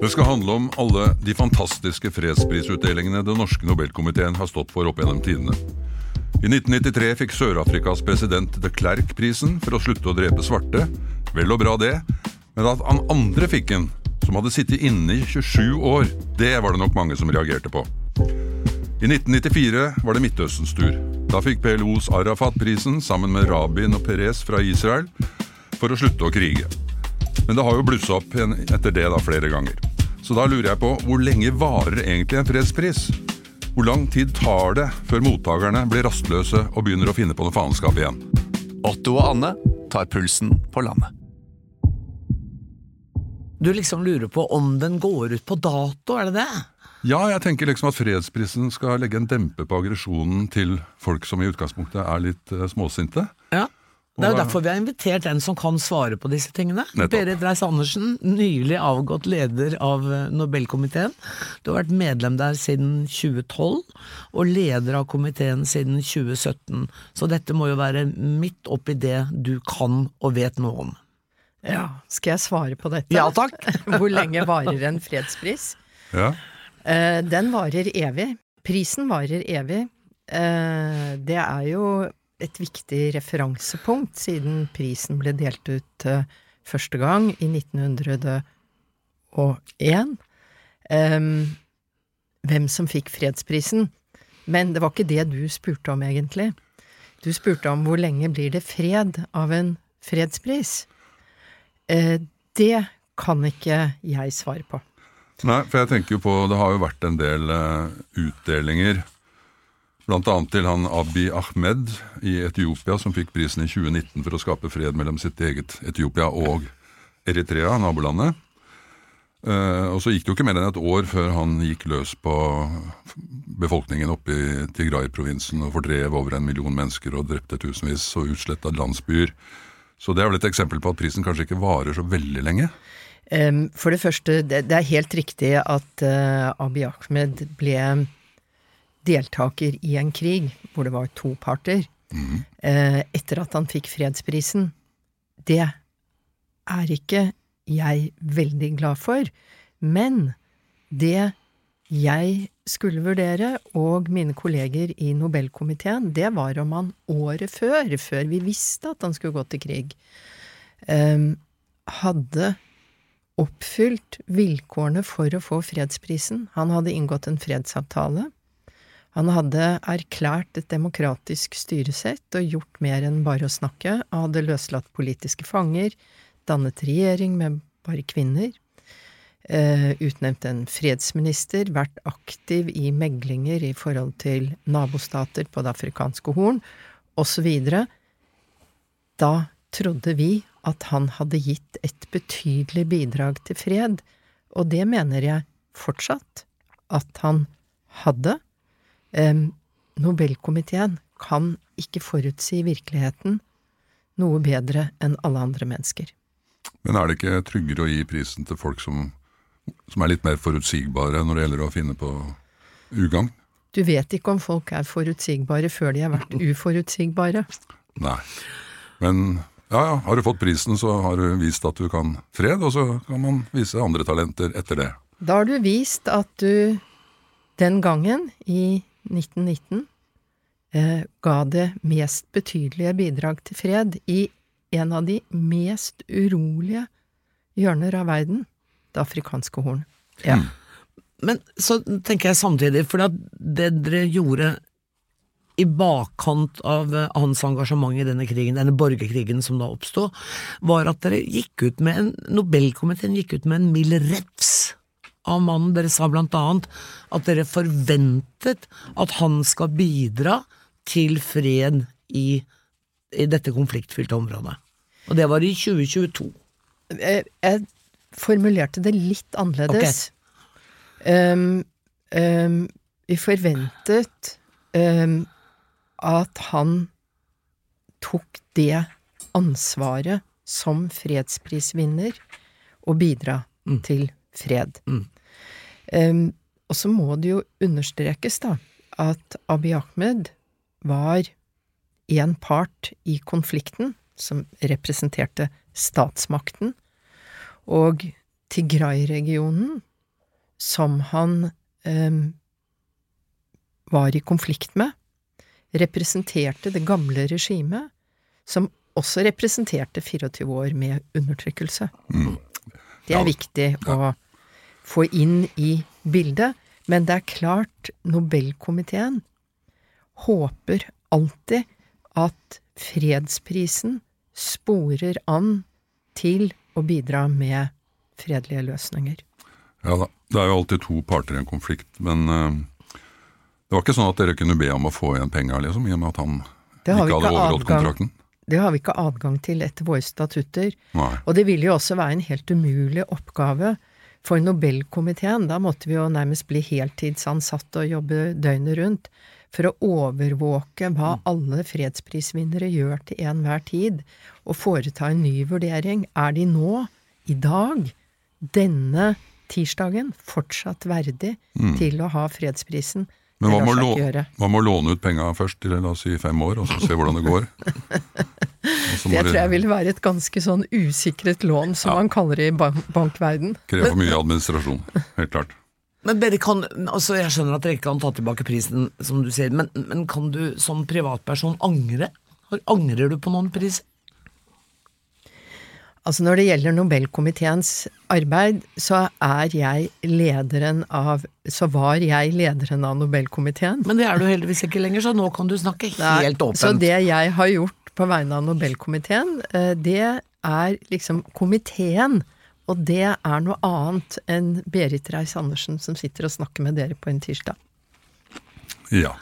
Det skal handle om alle de fantastiske fredsprisutdelingene den norske Nobelkomiteen har stått for opp gjennom tidene. I 1993 fikk Sør-Afrikas president de Klerk-prisen for å slutte å drepe svarte. Vel og bra det, men at han andre fikk den, som hadde sittet inne i 27 år, det var det nok mange som reagerte på. I 1994 var det Midtøstens tur. Da fikk PLOs Arafat prisen sammen med Rabin og Perez fra Israel for å slutte å krige. Men det har jo blussa opp etter det da flere ganger. Så da lurer jeg på hvor lenge varer egentlig en fredspris? Hvor lang tid tar det før mottakerne blir rastløse og begynner å finne på noe faenskap igjen? Otto og Anne tar pulsen på landet. Du liksom lurer på om den går ut på dato, er det det? Ja, jeg tenker liksom at fredsprisen skal legge en dempe på aggresjonen til folk som i utgangspunktet er litt eh, småsinte. Ja. Det er jo derfor vi har invitert en som kan svare på disse tingene. Nettopp. Berit Reiss-Andersen, nylig avgått leder av eh, Nobelkomiteen. Du har vært medlem der siden 2012, og leder av komiteen siden 2017. Så dette må jo være midt oppi det du kan og vet noe om. Ja, skal jeg svare på dette? Ja takk! Hvor lenge varer en fredspris? Ja, Eh, den varer evig. Prisen varer evig. Eh, det er jo et viktig referansepunkt, siden prisen ble delt ut eh, første gang i 1901. Um, hvem som fikk fredsprisen. Men det var ikke det du spurte om, egentlig. Du spurte om hvor lenge blir det fred av en fredspris. Eh, det kan ikke jeg svare på. Nei, for jeg tenker jo på Det har jo vært en del eh, utdelinger. Annet til han Abiy Ahmed i Etiopia, som fikk prisen i 2019 for å skape fred mellom sitt eget Etiopia og Eritrea, nabolandet. Uh, og så gikk det jo ikke mer enn et år før han gikk løs på befolkningen oppe i Tigray-provinsen og fordrev over en million mennesker og drepte tusenvis og utsletta landsbyer. Så det er vel et eksempel på at prisen kanskje ikke varer så veldig lenge. Um, For det første, det, det er helt riktig at uh, Abiy Ahmed ble deltaker i en krig hvor det var to parter, eh, etter at han fikk fredsprisen. Det er ikke jeg veldig glad for, men det jeg skulle vurdere, og mine kolleger i Nobelkomiteen, det var om han året før, før vi visste at han skulle gå til krig, em, hadde oppfylt vilkårene for å få fredsprisen. Han hadde inngått en fredsavtale. Han hadde erklært et demokratisk styresett og gjort mer enn bare å snakke. og hadde løslatt politiske fanger, dannet regjering med bare kvinner, eh, utnevnt en fredsminister, vært aktiv i meglinger i forhold til nabostater på det afrikanske horn, osv. Da trodde vi at han hadde gitt et betydelig bidrag til fred, og det mener jeg fortsatt at han hadde. Nobelkomiteen kan ikke forutsi virkeligheten noe bedre enn alle andre mennesker. Men er det ikke tryggere å gi prisen til folk som, som er litt mer forutsigbare når det gjelder å finne på ugagn? Du vet ikke om folk er forutsigbare før de har vært uforutsigbare. Nei. Men ja, ja, har du fått prisen, så har du vist at du kan fred, og så kan man vise andre talenter etter det. Da har du vist at du den gangen, i 1919, eh, ga det mest betydelige bidrag til fred i en av de mest urolige hjørner av verden, det afrikanske horn. Ja. Men så tenker jeg samtidig, for det dere gjorde i bakkant av eh, hans engasjement i denne krigen, denne borgerkrigen som da oppsto, var at dere gikk ut med en Nobelkomiteen gikk ut med en mild refs av mannen. Dere sa blant annet at dere forventet at han skal bidra til fred i, i dette konfliktfylte området. Og det var i 2022. Jeg, Jeg formulerte det litt annerledes. Um, um, vi forventet um, at han tok det ansvaret som fredsprisvinner å bidra til fred. Mm. Um, og så må det jo understrekes, da, at Abiy Ahmed var en part i konflikten som representerte statsmakten, og Tigray-regionen som han um, var i konflikt med, representerte det gamle regimet, som også representerte 24 år med undertrykkelse. Det er viktig å få inn i bildet, men det er klart Nobelkomiteen håper alltid at fredsprisen sporer an til å bidra med fredelige løsninger. Ja da. Det er jo alltid to parter i en konflikt, men uh, det var ikke sånn at dere kunne be om å få igjen penga, liksom, i og med at han ikke hadde ikke overholdt adgang- kontrakten? Det har vi ikke adgang til etter våre statutter. Nei. Og det ville jo også være en helt umulig oppgave for Nobelkomiteen. Da måtte vi jo nærmest bli heltidsansatte og jobbe døgnet rundt for å overvåke hva alle fredsprisvinnere gjør til enhver tid, og foreta en ny vurdering. Er de nå, i dag, denne tirsdagen, fortsatt verdig til å ha fredsprisen? Mm. Men hva må, låne, lar å seg lå- ikke gjøre. hva med låne ut penga først, til la oss si fem år, og så se hvordan det går? Det tror jeg vil være et ganske sånn usikret lån, som man kaller det i ban bankverden. Krever for mye administrasjon. Helt klart. Men dere kan, altså Jeg skjønner at dere ikke kan ta tilbake prisen, som du sier, men, men kan du som privatperson angre? Angrer du på noen pris? Altså Når det gjelder Nobelkomiteens arbeid, så er jeg lederen av Så var jeg lederen av Nobelkomiteen. Men det er du heldigvis ikke lenger, så nå kan du snakke Nei, helt åpent. Så det jeg har gjort på vegne av Nobelkomiteen, eh, det er liksom komiteen. Og det er noe annet enn Berit Reiss-Andersen som sitter og snakker med dere på en tirsdag. Ja.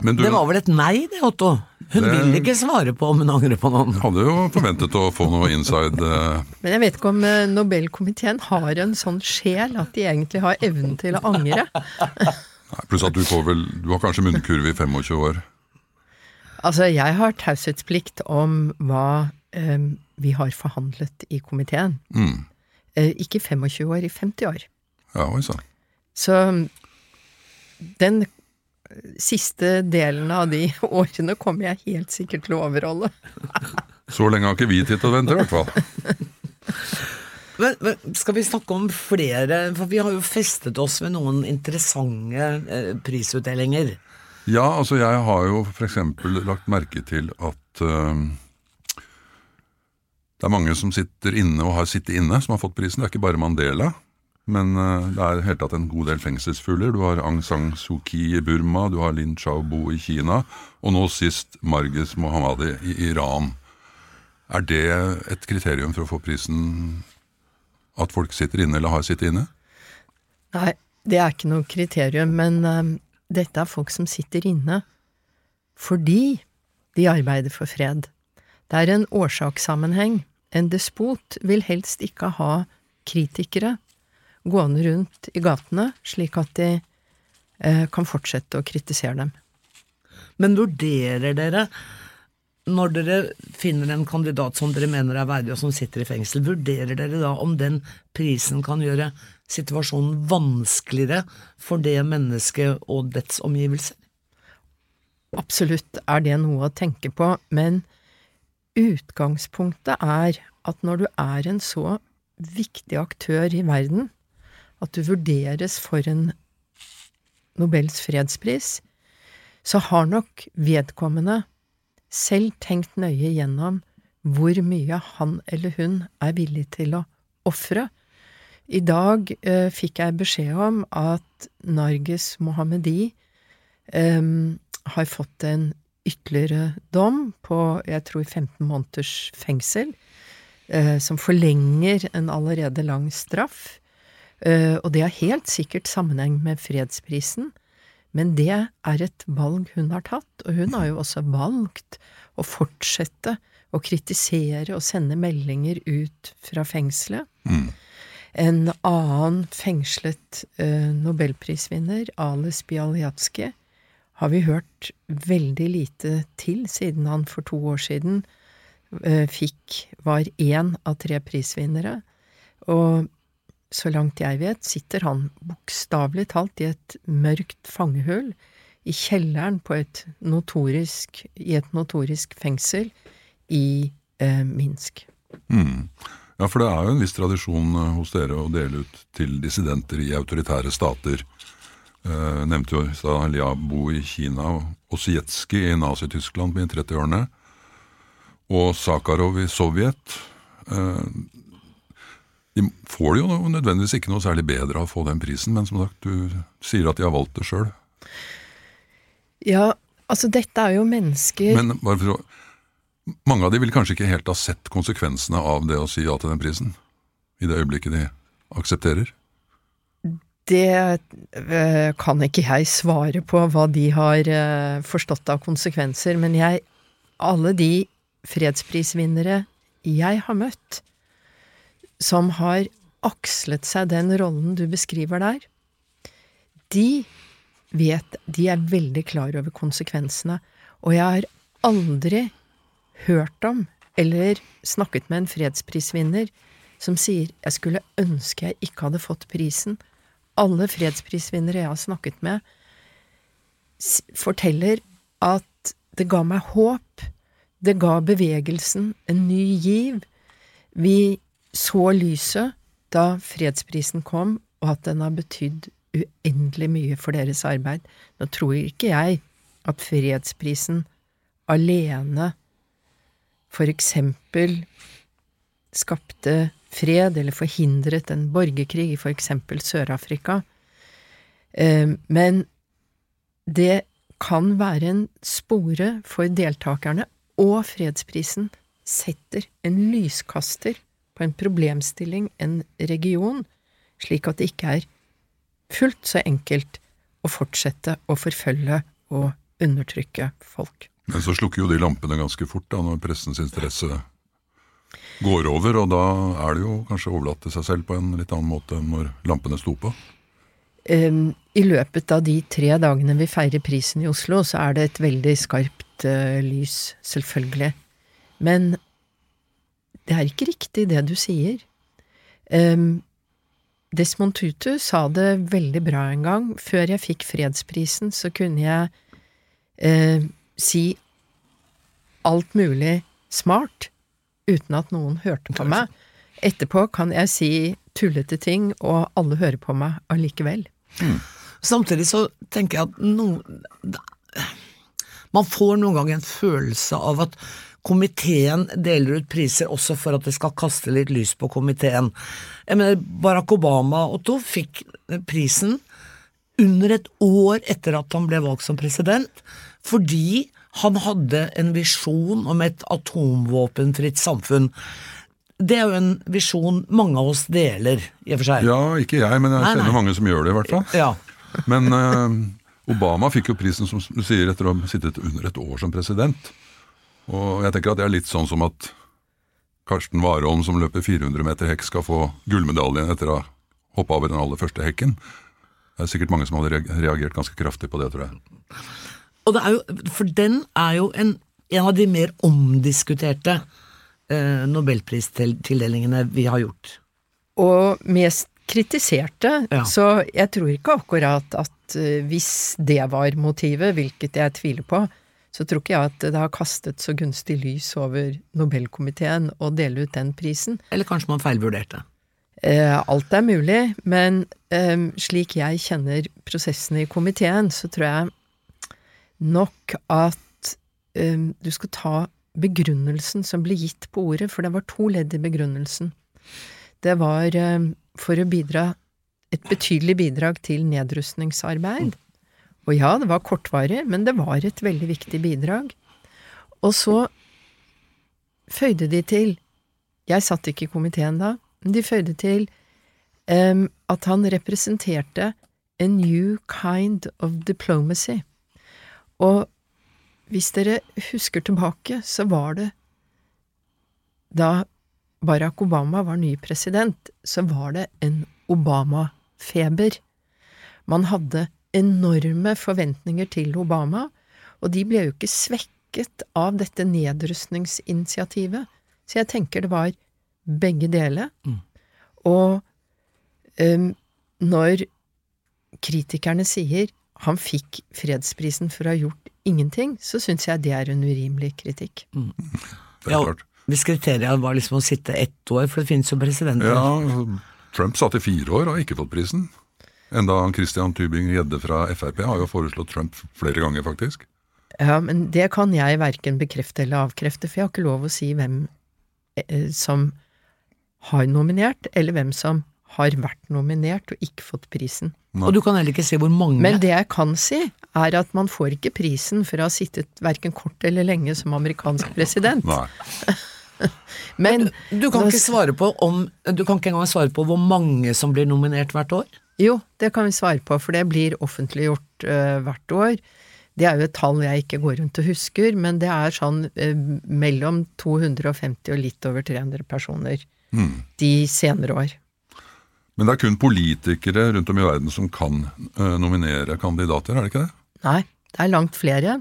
Men du Det var vel et nei, det, Otto? Hun Det- vil ikke svare på om hun angrer på noen. hadde jo forventet å få noe inside eh, Men jeg vet ikke om eh, Nobelkomiteen har en sånn sjel at de egentlig har evnen til å angre. nei, Pluss at du får vel Du har kanskje munnkurv i 25 år. Altså, jeg har taushetsplikt om hva eh, vi har forhandlet i komiteen. Mm. Eh, ikke 25 år, i 50 år. Ja, oi sann. Så den siste delen av de årene kommer jeg helt sikkert til å overholde. Så lenge har ikke vi tid til å vente, i hvert fall. Men, men skal vi snakke om flere, for vi har jo festet oss ved noen interessante eh, prisutdelinger. Ja, altså jeg har jo f.eks. lagt merke til at uh, det er mange som sitter inne og har sittet inne, som har fått prisen. Det er ikke bare Mandela. Men uh, det er i hele tatt en god del fengselsfugler. Du har Aung San Suu Kyi i Burma, du har Lin Chaubo i Kina, og nå sist Marges Mohammadi i Iran. Er det et kriterium for å få prisen at folk sitter inne eller har sittet inne? Nei, det er ikke noe kriterium, men eh, dette er folk som sitter inne fordi de arbeider for fred. Det er en årsakssammenheng. En despot vil helst ikke ha kritikere gående rundt i gatene, slik at de eh, kan fortsette å kritisere dem. Men vurderer dere, når dere finner en kandidat som dere mener er verdig og som sitter i fengsel, vurderer dere da om den prisen kan gjøre situasjonen vanskeligere for det mennesket og dets omgivelser? Absolutt er det noe å tenke på, men utgangspunktet er at når du er en så viktig aktør i verden, at du vurderes for en Nobels fredspris, så har nok vedkommende selv tenkt nøye gjennom hvor mye han eller hun er villig til å ofre. I dag eh, fikk jeg beskjed om at Narges Mohammedi eh, har fått en ytterligere dom på jeg tror 15 måneders fengsel, eh, som forlenger en allerede lang straff. Eh, og det har helt sikkert sammenheng med fredsprisen, men det er et valg hun har tatt, og hun har jo også valgt å fortsette å kritisere og sende meldinger ut fra fengselet. En annen fengslet eh, nobelprisvinner, Ales Bialyatsky, har vi hørt veldig lite til siden han for to år siden eh, fikk var én av tre prisvinnere. Og så langt jeg vet, sitter han bokstavelig talt i et mørkt fangehull i kjelleren på et notorisk, i et notorisk fengsel i eh, Minsk. Ja, for det er jo en viss tradisjon eh, hos dere å dele ut til dissidenter i autoritære stater. Eh, nevnte jo i stad Liabo i Kina og Sietskij i Nazi-Tyskland i 30-årene. Og Sakharov i Sovjet. Eh, de får det jo nødvendigvis ikke noe særlig bedre av å få den prisen, men som sagt, du sier at de har valgt det sjøl. Ja, altså dette er jo mennesker Men bare for å mange av de vil kanskje ikke helt ha sett konsekvensene av det å si ja til den prisen, i det øyeblikket de aksepterer? Det øh, kan ikke jeg svare på, hva de har øh, forstått av konsekvenser, men jeg Alle de fredsprisvinnere jeg har møtt, som har akslet seg den rollen du beskriver der, de vet De er veldig klar over konsekvensene, og jeg har aldri hørt om eller snakket med en fredsprisvinner som sier 'jeg skulle ønske jeg ikke hadde fått prisen'. Alle fredsprisvinnere jeg har snakket med, forteller at det ga meg håp. Det ga bevegelsen en ny giv. Vi så lyset da fredsprisen kom, og at den har betydd uendelig mye for deres arbeid. Nå tror ikke jeg at fredsprisen alene for eksempel skapte fred eller forhindret en borgerkrig i for eksempel Sør-Afrika. Eh, men det kan være en spore for deltakerne, og fredsprisen setter en lyskaster på en problemstilling, en region, slik at det ikke er fullt så enkelt å fortsette å forfølge og undertrykke folk. Men så slukker jo de lampene ganske fort da, når pressens interesse går over, og da er det jo kanskje overlatt til seg selv på en litt annen måte enn når lampene sto på. Um, I løpet av de tre dagene vi feirer prisen i Oslo, så er det et veldig skarpt uh, lys, selvfølgelig. Men det er ikke riktig det du sier. Um, Desmond Tutu sa det veldig bra en gang. Før jeg fikk fredsprisen, så kunne jeg uh, si alt mulig smart uten at noen hørte på meg. Etterpå kan jeg si tullete ting, og alle hører på meg allikevel. Mm. Samtidig så tenker jeg at no, Man får noen ganger en følelse av at komiteen deler ut priser også for at det skal kaste litt lys på komiteen. Jeg mener, Barack Obama, Otto, fikk prisen under et år etter at han ble valgt som president, fordi han hadde en visjon om et atomvåpenfritt samfunn. Det er jo en visjon mange av oss deler, i og for seg. Ja, ikke jeg, men jeg nei, kjenner nei. mange som gjør det, i hvert fall. Ja. Men uh, Obama fikk jo prisen, som du sier, etter å ha sittet under et år som president. Og jeg tenker at det er litt sånn som at Karsten Warholm som løper 400 meter hekk, skal få gullmedaljen etter å ha hoppa over den aller første hekken. Det er sikkert mange som hadde reagert ganske kraftig på det, tror jeg. Og det er jo, for den er jo en, en av de mer omdiskuterte eh, nobelpristildelingene vi har gjort. Og mest kritiserte, ja. så jeg tror ikke akkurat at uh, hvis det var motivet, hvilket jeg tviler på, så tror ikke jeg at det har kastet så gunstig lys over Nobelkomiteen å dele ut den prisen. Eller kanskje man feilvurderte? Eh, alt er mulig, men eh, slik jeg kjenner prosessene i komiteen, så tror jeg nok at um, du skal ta begrunnelsen som ble gitt på ordet, for det var to ledd i begrunnelsen. Det var um, for å bidra et betydelig bidrag til nedrustningsarbeid. Og ja, det var kortvarig, men det var et veldig viktig bidrag. Og så føyde de til Jeg satt ikke i komiteen da, men de føyde til um, at han representerte a new kind of diplomacy. Og hvis dere husker tilbake, så var det da Barack Obama var ny president, så var det en Obama-feber. Man hadde enorme forventninger til Obama, og de ble jo ikke svekket av dette nedrustningsinitiativet. Så jeg tenker det var begge deler. Mm. Og um, når kritikerne sier han fikk fredsprisen for å ha gjort ingenting, så syns jeg det er en urimelig kritikk. Mm. Ja, Hvis kriteriet var liksom å sitte ett år, for det finnes jo presidenter. Ja, Trump satt i fire år og har ikke fått prisen. Enda han Christian Tybing-Gjedde fra Frp har jo foreslått Trump flere ganger, faktisk. Ja, men det kan jeg verken bekrefte eller avkrefte, for jeg har ikke lov å si hvem eh, som har nominert, eller hvem som har vært nominert og ikke fått prisen. Og du kan heller ikke si hvor mange. Men det jeg kan si, er at man får ikke prisen for å ha sittet verken kort eller lenge som amerikansk president. Nei. Men du kan ikke svare på om Du kan ikke engang svare på hvor mange som blir nominert hvert år? jo, det kan vi svare på, for det blir offentliggjort uh, hvert år. Det er jo et tall jeg ikke går rundt og husker, men det er sånn uh, mellom 250 og litt over 300 personer de senere år. Men det er kun politikere rundt om i verden som kan eh, nominere kandidater, er det ikke det? Nei, det er langt flere.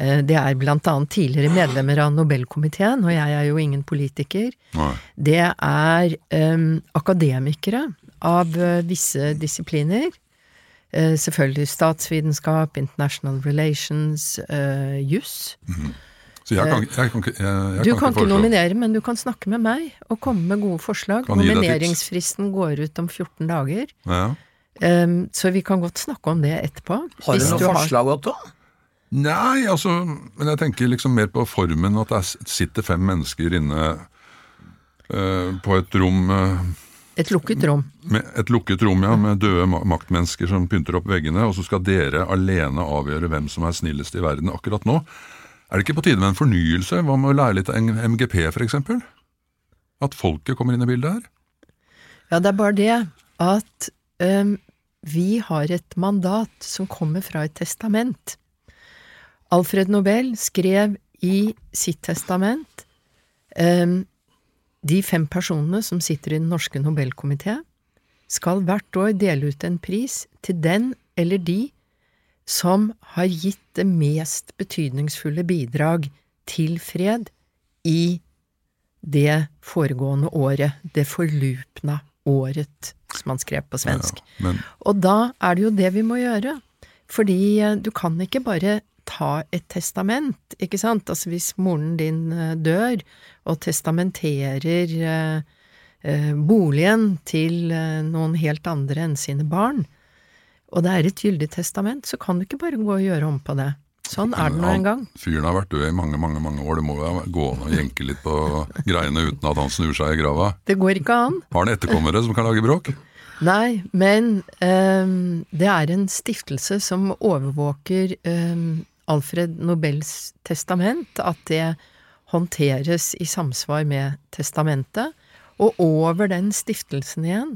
Eh, Det er blant annet tidligere medlemmer av Nobelkomiteen, og jeg er jo ingen politiker. Nei. Det er um, akademikere av eh, visse disipliner. Uh, selvfølgelig statsvitenskap, international relations, uh, juss. Så jeg kan, jeg kan, jeg, jeg Du kan, kan ikke foreslå. nominere, men du kan snakke med meg og komme med gode forslag. Nomineringsfristen går ut om 14 dager, Ja. um, så vi kan godt snakke om det etterpå. Har du hvis noen du forslag, Otto? Nei, altså Men jeg tenker liksom mer på formen at det er- sitter fem mennesker inne uh, på et rom uh, Et lukket rom. med Et lukket rom, ja, med døde maktmennesker som pynter opp veggene, og så skal dere alene avgjøre hvem som er snillest i verden akkurat nå. Er det ikke på tide med en fornyelse? Hva med å lære litt av MGP, for eksempel? At folket kommer inn i bildet her? Ja, det er bare det at um, vi har et mandat som kommer fra et testament. Alfred Nobel skrev i sitt testament um, de fem personene som sitter i Den norske Nobelkomité, skal hvert år dele ut en pris til den eller de som har gitt det mest betydningsfulle bidrag til fred i det foregående året, det forlupna året, som han skrev på svensk. Ja, Og da er det jo det vi må gjøre. Fordi eh, du kan ikke bare ta et testament, ikke sant? Altså hvis moren din eh, dør og testamenterer eh, boligen til noen helt andre enn sine barn, og det er et gyldig testament, så kan du ikke bare gå og gjøre om på det. Sånn er det nå en gang. Fyren har vært død i mange, mange mange år. Det må jo gå an å jenke litt på greiene uten at han snur seg i grava. Det går ikke an. Har han etterkommere som kan lage bråk? Nei, men um, det er en stiftelse som overvåker um, Alfred Nobels testament, at det håndteres i samsvar med testamentet. Og over den stiftelsen igjen,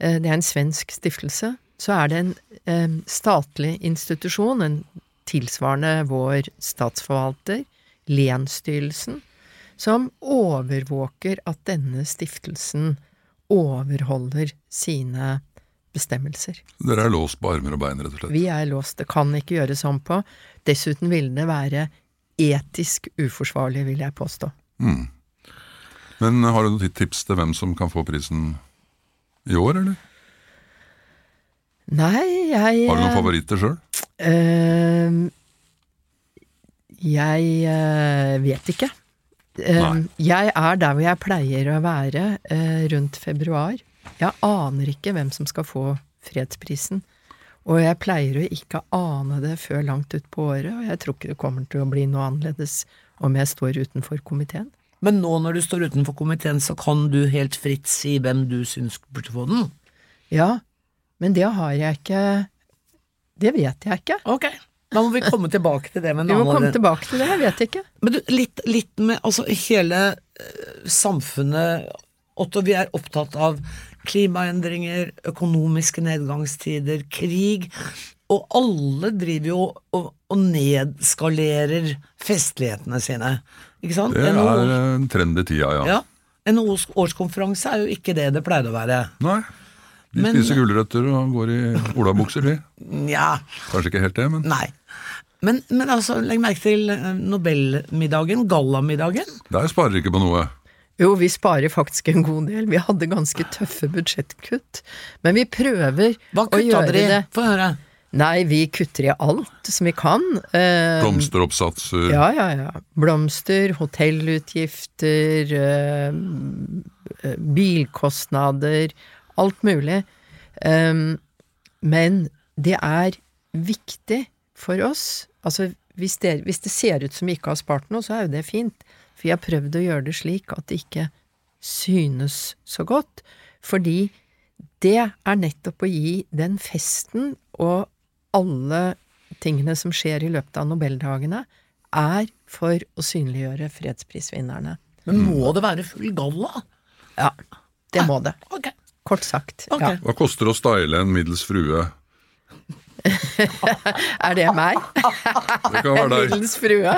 eh, det er en svensk stiftelse, så er det en eh, statlig institusjon, en tilsvarende vår statsforvalter, Lensstyrelsen, som overvåker at denne stiftelsen overholder sine bestemmelser. Dere er låst på armer og bein, rett og slett. Vi er låst, det kan ikke gjøres sånn på. Dessuten ville det være etisk uforsvarlig, vil jeg påstå. Men har du noen tips til hvem som kan få prisen i år, eller? Nei, jeg Har du noen favoritter sjøl? Uh, Jeg uh, vet ikke. Uh, jeg er der hvor jeg pleier å være eh, rundt februar. Jeg aner ikke hvem som skal få fredsprisen. Og jeg pleier å ikke ane det før langt utpå året, og jeg tror ikke det kommer til å bli noe annerledes om jeg står utenfor komiteen. Men nå når du står utenfor komiteen, så kan du helt fritt si hvem du syns burde få den? Ja, men det har jeg ikke Det vet jeg ikke. Ok, da må vi komme tilbake til det med en Vi må komme tilbake til det, jeg vet ikke. Men du, litt, litt med altså hele eh, samfunnet Otto, vi er opptatt av klimaendringer, økonomiske nedgangstider, krig. Og alle driver jo og, og nedskalerer festlighetene sine. Ikke sant? Det er en trend i tida, ja. ja. NHOs årskonferanse er jo ikke det det pleide å være. Nei. De Men- spiser gulrøtter og går i olabukser, de. Ja. Kanskje ikke helt det, men nei. Men, men altså, legg merke til eh, Nobelmiddagen, gallamiddagen. der sparer de ikke på noe. Jo, vi sparer faktisk en god del. Vi hadde ganske tøffe budsjettkutt. Men vi prøver Hva å gjøre dere kutta det Få høre. Nei, vi kutter i alt som vi kan. Eh, Blomsteroppsatser. Ja, ja, ja. Blomster, hotellutgifter, eh, eh, bilkostnader, alt mulig. Um, men det er viktig for oss. Altså, hvis det, hvis det ser ut som vi ikke har spart noe, så er jo det fint. For vi har prøvd å gjøre det slik at det ikke synes så godt. Fordi det er nettopp å gi den festen og alle tingene som skjer i løpet av Nobeldagene, er for å synliggjøre fredsprisvinnerne. Men må det være full galla? Ja, det må det. Ok. Kort sagt. Okay. Ja. Hva koster det å style en middels frue? Er det meg? Det kan være deg. Middels frue?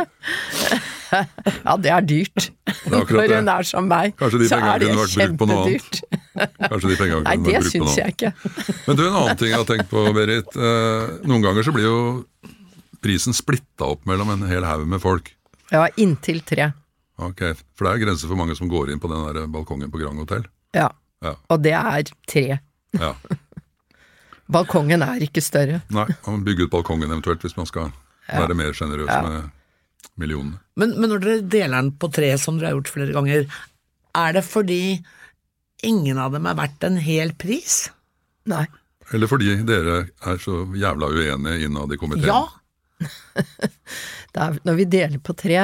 Ja, det er dyrt. er Når hun er som meg, Kanskje de så pengene er det kunne vært brukt på noe annet. kjempedyrt. De Nei, det vært brukt på syns noe jeg ikke. Men du, en annen ting jeg har tenkt på, Berit. Eh, noen ganger så blir jo prisen splitta opp mellom en hel haug med folk. Ja, inntil tre. Ok, For det er grenser for mange som går inn på den der balkongen på Grand Hotel. Ja. Ja. Og det er tre. Ja. Balkongen er ikke større. Nei, man må bygge ut balkongen eventuelt hvis man skal være mer sjenerøs med millionene. Men, men når dere deler den på tre, som dere har gjort flere ganger, er det fordi ingen av dem er verdt en hel pris? Nei. Eller fordi dere er så jævla uenige innad i komiteen. Ja. Er, når vi deler på tre,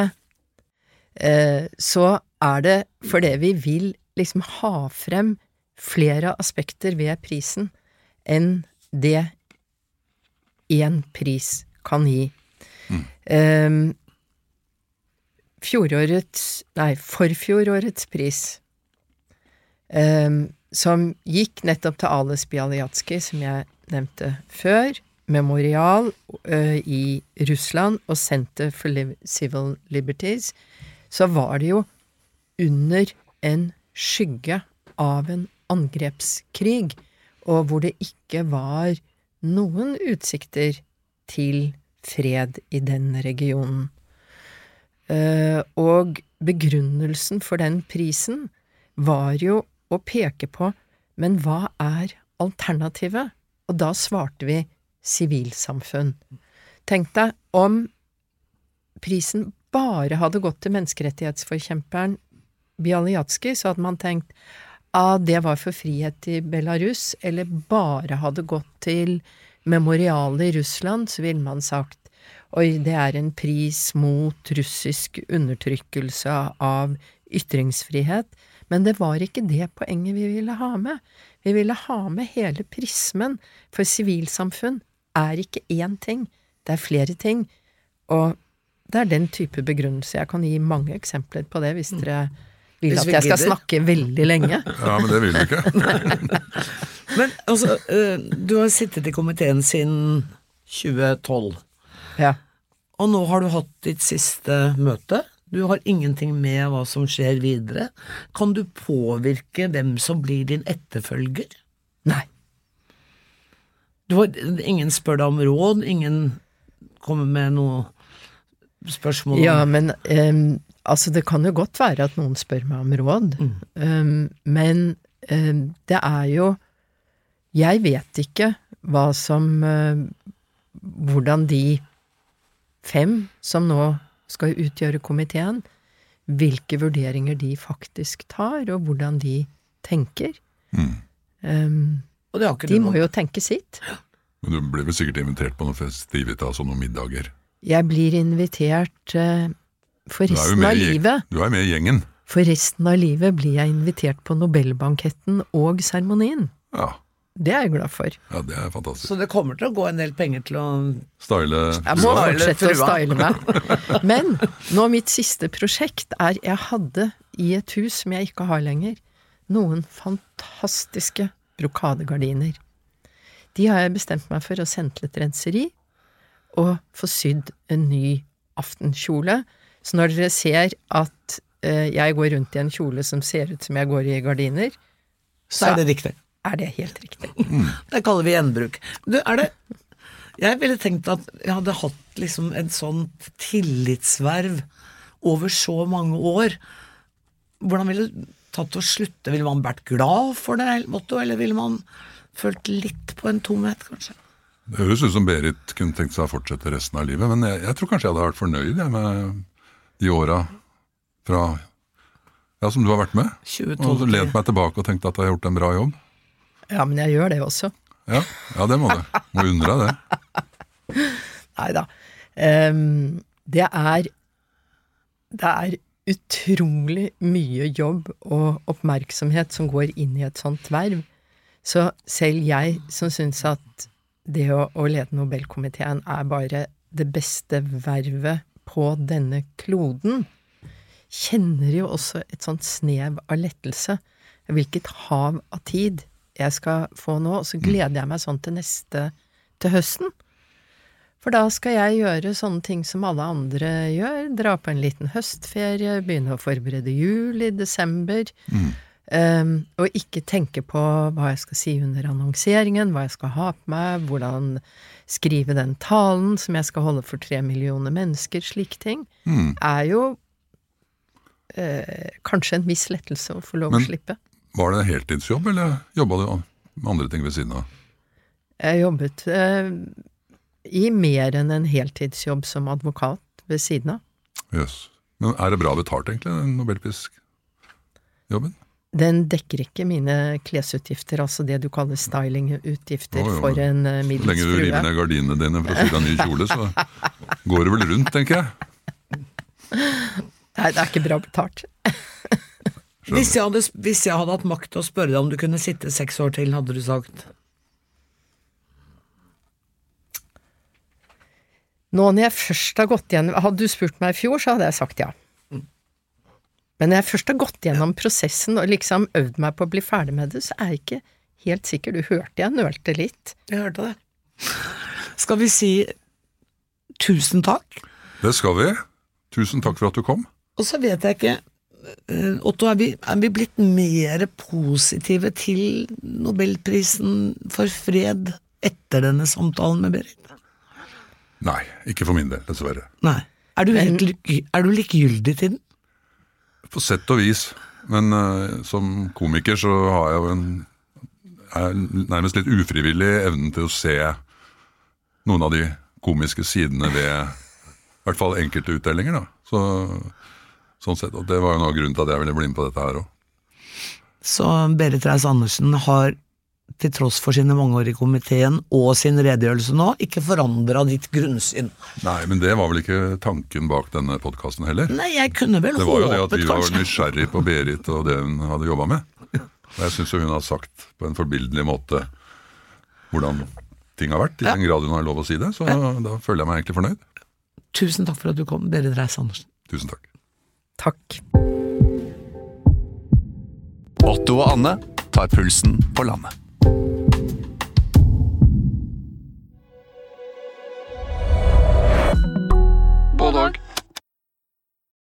eh, så er det fordi vi vil liksom ha frem flere aspekter ved prisen enn det én pris kan gi. Eh, fjorårets, nei, forfjorårets pris, um, som gikk nettopp til Ales Bialyatski, som jeg nevnte før, Memorial eh, i Russland og Center for Liv Civil Liberties, så var det jo under en skygge av en angrepskrig, og hvor det ikke var noen utsikter til fred i den regionen. Eh, og begrunnelsen for den prisen var jo å peke på men hva er alternativet? Og da svarte vi sivilsamfunn. Tenk deg om prisen bare hadde gått til menneskerettighetsforkjemperen Bialyatsky, så hadde man tenkt ah, det var for frihet i Belarus, eller bare hadde gått til memorialet i Russland, så ville man sagt oi, det er en pris mot russisk undertrykkelse av ytringsfrihet. Men det var ikke det poenget vi ville ha med. Vi ville ha med hele prismen, for sivilsamfunn er ikke én ting, det er flere ting. Og det er den type begrunnelse. Jeg kan gi mange eksempler på det hvis dere vil at jeg skal snakke veldig lenge. Ja, men det vil du ikke. Men altså, eh, du har sittet i komiteen siden 2012, Ja. og nå har du hatt ditt siste møte. Du har ingenting med hva som skjer videre. Kan du påvirke hvem som blir din etterfølger? Nei. Du har, ingen spør deg om råd, ingen kommer med noe spørsmål om Ja, men em, altså det kan jo godt være at noen spør meg om råd, Em, men um, det er jo Jeg vet ikke hva som uh, Hvordan de fem som nå skal utgjøre komiteen, hvilke vurderinger de faktisk tar, og hvordan de tenker. Em, Og det har ikke de må noe jo tenke sitt. Men du blir vel sikkert invitert på noen festivitas og noen middager. Jeg blir invitert eh, for jo resten av livet. Du er med i gjengen. For resten av livet blir jeg invitert på Nobelbanketten og seremonien. Ja, Det er jeg glad for. ja det er fantastisk. Så det kommer til å gå en del penger til å Style Jeg må fortsette å style meg. Men nå mitt siste prosjekt er Jeg hadde i et hus som jeg ikke har lenger, noen fantastiske brokadegardiner. De har jeg bestemt meg for å sende til et renseri og få sydd en ny aftenkjole. Så når dere ser at eh, jeg går rundt i en kjole som ser ut som jeg går i gardiner, Så er det riktig. er det helt riktig. Det kaller vi gjenbruk. Du, er det Jeg ville tenkt at jeg hadde hatt liksom et sånt tillitsverv over så mange år. Hvordan ville det tatt å slutte? Ville man vært glad for det motto, eller ville man følt litt på en tomhet, kanskje? Det høres ut som Berit kunne tenkt seg å fortsette resten av livet, men jeg, jeg tror kanskje jeg hadde vært fornøyd jeg, med de åra fra ja, som du har vært med. 2012 Og lent meg tilbake og tenkt at jeg har gjort en bra jobb. Ja, men jeg gjør det også. Ja, ja det må du. Må undre deg det. Nei da. Um, det er Det er utrolig mye jobb og oppmerksomhet som går inn i et sånt verv. Så selv jeg som syns at det å, å lede Nobelkomiteen er bare det beste vervet på denne kloden, kjenner jo også et sånt snev av lettelse. Hvilket hav av tid jeg skal få nå. Og så gleder jeg meg sånn til neste til høsten. For da skal jeg gjøre sånne ting som alle andre gjør. Dra på en liten høstferie, begynne å forberede jul i desember. Um, og ikke tenke på hva jeg skal si under annonseringen, hva jeg skal ha på meg, hvordan skrive den talen som jeg skal holde for tre millioner mennesker. Slike ting Mm. er jo uh, kanskje en viss lettelse å få lov Men- å slippe. Var det en heltidsjobb, eller jobba du med andre ting ved siden av? Jeg jobbet uh, i mer enn en heltidsjobb som advokat ved siden av. Jøss. Men er det bra betalt, egentlig, den nobelprisjobben? Den dekker ikke mine klesutgifter, altså det du kaller stylingutgifter jo. for en eh, Så lenge du river ned gardinene dine for å sy deg ny kjole, så går det vel rundt, tenker jeg. Nei, det er ikke bra betalt. Hvis jeg, hadde, hvis jeg hadde hatt makt til å spørre deg om du kunne sitte seks år til, hadde du sagt Nå når jeg først har gått igjen Hadde du spurt meg i fjor, så hadde jeg sagt ja. Men når jeg først har gått gjennom prosessen og liksom øvd meg på å bli ferdig med det, så er jeg ikke helt sikker. Du hørte jeg nølte litt. Jeg hørte det. Skal vi si tusen takk? Det skal vi. Tusen takk for at du kom. Og så vet jeg ikke eh, Otto, er vi, er vi blitt mer positive til Nobelprisen for fred etter denne samtalen med Berit? Nei, ikke for min del, dessverre. Nei. Er du, helt, er du likegyldig til den? På sett og vis. Men uh, som komiker så har jeg jo en er nærmest litt ufrivillig evnen til å se noen av de komiske sidene ved i hvert fall enkelte utdelinger. da. Så, sånn sett, og Det var jo noe av grunnen til at jeg ville bli med på dette her òg. Så Berit Reiss-Andersen har til tross for sine mange år i komiteen og sin redegjørelse nå, ikke forandra ditt grunnsyn. Nei, men det var vel ikke tanken bak denne podkasten heller. Nei, jeg kunne vel håpet, kanskje. Det var jo det at vi vi var nysgjerrig på Berit og det hun hadde jobba med. Og jeg syns hun har sagt på en forbilledlig måte hvordan ting har vært, i den grad hun har lov å si det. Så da føler jeg meg egentlig fornøyd. Tusen takk for at du kom, Berit Reiss-Andersen. Tusen takk. Takk. Otto og Anne tar pulsen på landet. Bulldog. Bulldog.